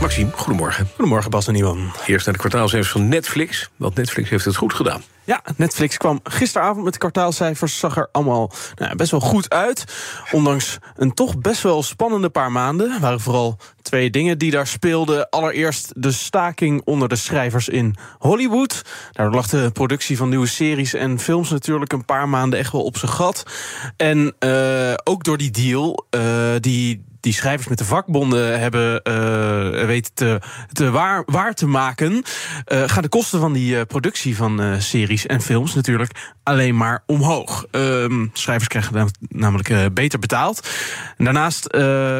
Maxime, goedemorgen. Goedemorgen Bas en Iwan. Eerst naar de kwartaalcijfers van Netflix. Want Netflix heeft het goed gedaan. Ja, Netflix kwam gisteravond met de kwartaalcijfers. Zag er allemaal nou, best wel goed uit. Ondanks een toch best wel spannende paar maanden. Er waren vooral twee dingen die daar speelden. Allereerst de staking onder de schrijvers in Hollywood. Daardoor lag de productie van nieuwe series en films natuurlijk een paar maanden echt wel op zijn gat. En uh, ook door die deal, uh, die die schrijvers met de vakbonden hebben uh, weten te, te waar, waar, te maken, uh, gaan de kosten van die uh, productie van series en films natuurlijk alleen maar omhoog. Ehm, schrijvers krijgen namelijk beter betaald. En daarnaast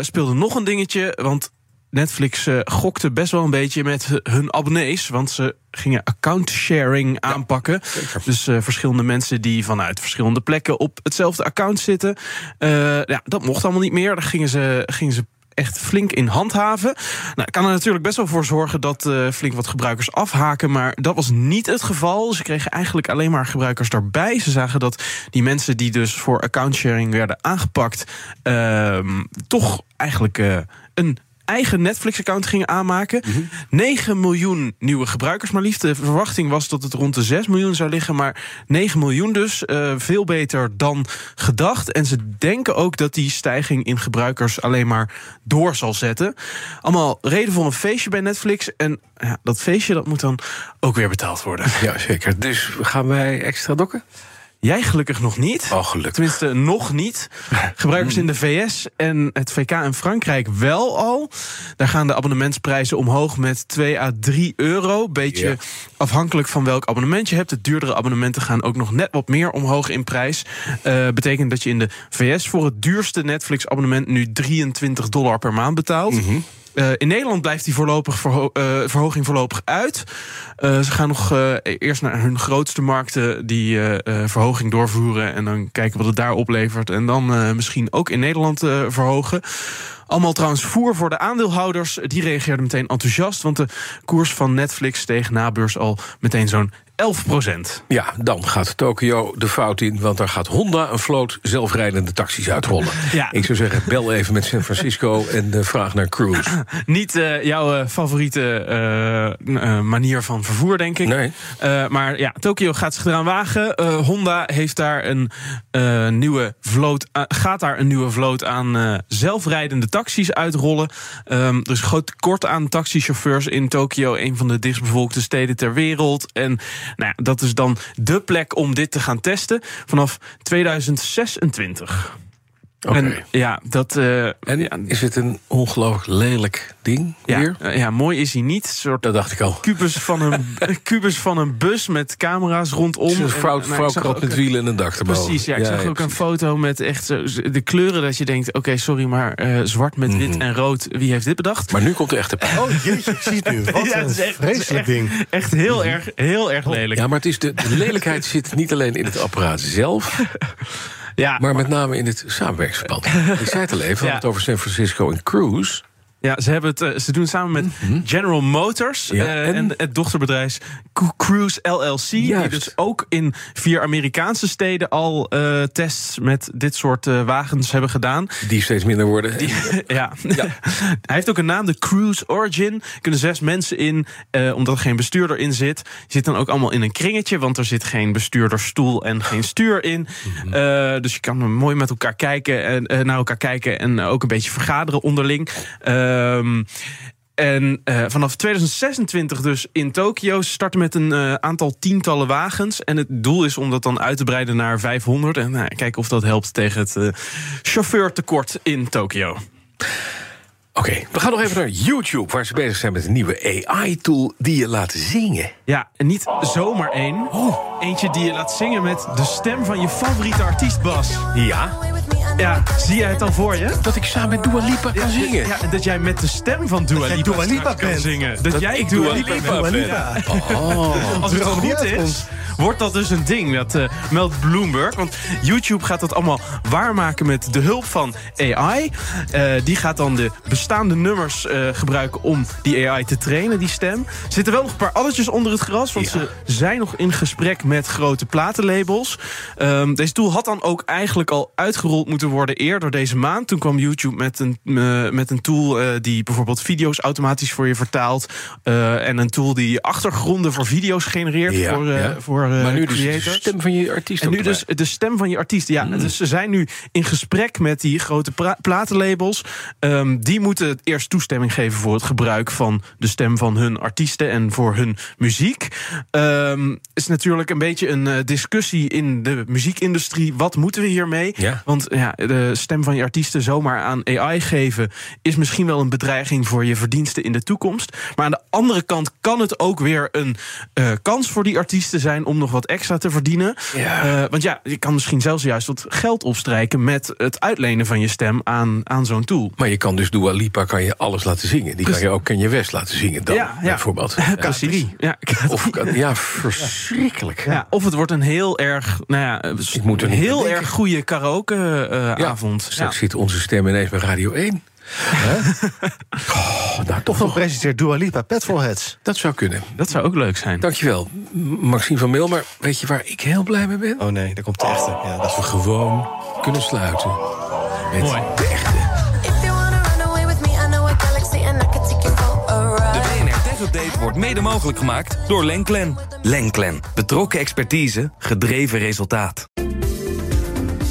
speelde nog een dingetje, want Netflix uh, gokte best wel een beetje met hun abonnees. Want ze gingen account sharing aanpakken. Ja, dus uh, verschillende mensen die vanuit verschillende plekken op hetzelfde account zitten. Uh, ja, dat mocht allemaal niet meer. Daar gingen ze, gingen ze echt flink in handhaven. Nou, kan er natuurlijk best wel voor zorgen dat uh, flink wat gebruikers afhaken, maar dat was niet het geval. Ze kregen eigenlijk alleen maar gebruikers daarbij. Ze zagen dat die mensen die dus voor accountsharing werden aangepakt, uh, toch eigenlijk uh, een eigen Netflix-account gingen aanmaken. Mm -hmm. 9 miljoen nieuwe gebruikers maar liefst. De verwachting was dat het rond de 6 miljoen zou liggen, maar 9 miljoen dus. Uh, veel beter dan gedacht. En ze denken ook dat die stijging in gebruikers alleen maar door zal zetten. Allemaal reden voor een feestje bij Netflix. En ja, dat feestje dat moet dan ook weer betaald worden. Ja, zeker. Dus gaan wij extra dokken? Jij gelukkig nog niet. Oh, gelukkig. Tenminste, nog niet. Gebruikers in de VS en het VK in Frankrijk wel al. Daar gaan de abonnementsprijzen omhoog met 2 à 3 euro. Beetje yeah. afhankelijk van welk abonnement je hebt. De duurdere abonnementen gaan ook nog net wat meer omhoog in prijs. Uh, betekent dat je in de VS voor het duurste Netflix-abonnement nu 23 dollar per maand betaalt. Mm -hmm. Uh, in Nederland blijft die voorlopig uh, verhoging voorlopig uit. Uh, ze gaan nog eerst naar hun grootste markten die verhoging doorvoeren. En dan kijken wat het daar oplevert. En dan misschien ook in Nederland verhogen. Allemaal trouwens voer voor de aandeelhouders. Die reageerden meteen enthousiast. Want de koers van Netflix steeg na beurs al meteen zo'n 11 procent. Ja, dan gaat Tokio de fout in, want daar gaat Honda een vloot zelfrijdende taxis uitrollen. Ja. Ik zou zeggen, bel even met San Francisco en uh, vraag naar Cruise. Niet uh, jouw uh, favoriete uh, manier van vervoer, denk ik. Nee. maar ja, Tokio gaat zich eraan wagen. Honda heeft daar een nieuwe vloot, gaat daar een nieuwe vloot aan zelfrijdende taxis uitrollen. Um, er is groot tekort aan taxichauffeurs in Tokio, een van de dichtstbevolkte steden ter wereld. En nou ja, dat is dan de plek om dit te gaan testen vanaf 2026. Okay. En ja, dat. Uh, en ja, is het een ongelooflijk lelijk ding? Ja, hier? uh, ja, mooi is hij niet. Een soort dat dacht ik al. Kubus van een, kubus van een bus met camera's rondom. Een vrouw, vrouw met wielen en een dak erboven. Precies, ja. Ik ja, zag ja, ook precies. een foto met echt zo, de kleuren dat je denkt: oké, okay, sorry, maar uh, zwart met wit mm -hmm. en rood. Wie heeft dit bedacht? Maar nu komt de echte Oh jeetje, ik zie het nu. Wat ja, het is echt, vreselijk ding. Echt heel, mm -hmm. erg, heel erg lelijk. Ja, maar het is de, de lelijkheid zit niet alleen in het apparaat zelf. Ja, maar met name in het samenwerkingsverband. Ik zei het al even, ja. het over San Francisco en Cruise. Ja, ze, hebben het, uh, ze doen samen met -hmm. General Motors ja, uh, en, en, het dochterbedrijf Cruise LLC. Juist. Die dus ook in vier Amerikaanse steden al uh, tests met dit soort wagens hebben gedaan. Die steeds minder worden. Die, ja. ja. Hij heeft ook een naam, de Cruise Origin. Er kunnen zes mensen in, omdat er geen bestuurder in zit. Je zit dan ook allemaal in een kringetje, want er zit geen bestuurderstoel en geen stuur in. -hmm. dus je kan mooi met elkaar kijken en naar elkaar kijken en ook een beetje vergaderen onderling. Um, en uh, vanaf 2026 dus in Tokio starten met een uh, aantal tientallen wagens. En het doel is om dat dan uit te breiden naar 500. En nou, kijken of dat helpt tegen het uh, chauffeurtekort in Tokio. Oké, okay, we gaan nog even naar YouTube, waar ze bezig zijn met een nieuwe AI-tool die je laat zingen. Ja, en niet zomaar één. Oh. Eentje die je laat zingen met de stem van je favoriete artiest, Bas. Ja. Ja, zie jij het al voor je? Dat ik samen met Dua Lipa kan zingen. Ja, dat jij met de stem van Dua Lipa, Dua Lipa straks kan bent. zingen. Dat, jij ik Dua Dua Lipa ben. Oh. Als het goed is, wordt dat dus een ding. Dat eh, meldt Bloomberg. Want YouTube gaat dat allemaal waarmaken met de hulp van AI. Eh, die gaat dan de bestaande nummers eh, gebruiken om die AI te trainen, die stem. Er zitten wel nog een paar addertjes onder het gras. Want Ja. ze zijn nog in gesprek met grote platenlabels. Ehm, deze tool had dan ook eigenlijk al uitgerold moeten worden eerder deze maand. Toen kwam YouTube met een, eh, met een tool eh, die bijvoorbeeld video's automatisch voor je vertaalt. eh, en een tool die achtergronden voor video's genereert Ja, voor, ja. voor Maar nu dus de stem van je artiest En nu dus de stem van je artiest. Ja, Hmm. dus ze zijn nu in gesprek met die grote platenlabels. Ehm, die moeten eerst toestemming geven voor het gebruik van de stem van hun artiesten en voor hun muziek. Ehm is natuurlijk een beetje een discussie in de muziekindustrie. Wat moeten we hiermee? Ja. Want ja, de stem van je artiesten zomaar aan AI geven is misschien wel een bedreiging voor je verdiensten in de toekomst. Maar aan de andere kant kan het ook weer een eh, kans voor die artiesten zijn om nog wat extra te verdienen. Ja. Eh, want ja, je kan misschien zelfs juist wat geld opstrijken met het uitlenen van je stem aan, aan zo'n tool. Maar je kan dus Dua Lipa kan je alles laten zingen. Die kan je ook Kanye West laten zingen dan, bijvoorbeeld. Precies. Ja, Of, ja, verschrikkelijk. ja, of het wordt een heel erg, nou ja, Ik moet een heel erg goede karaoke eh, Ja, avond. Straks zit onze stem ineens bij Radio 1. Hè? Oh, nou, toch Dan nog. presenteert Dua Lipa Petrolheads. Dat zou kunnen. Dat zou ook leuk zijn. Dankjewel, M- Maxime van Mil. Maar weet je waar ik heel blij mee ben? Oh nee, daar komt de echte. Ja, dat We gewoon kunnen sluiten met Mooi. de echte. Update wordt mede mogelijk gemaakt door Lenklen. Lenklen. Betrokken expertise, gedreven resultaat.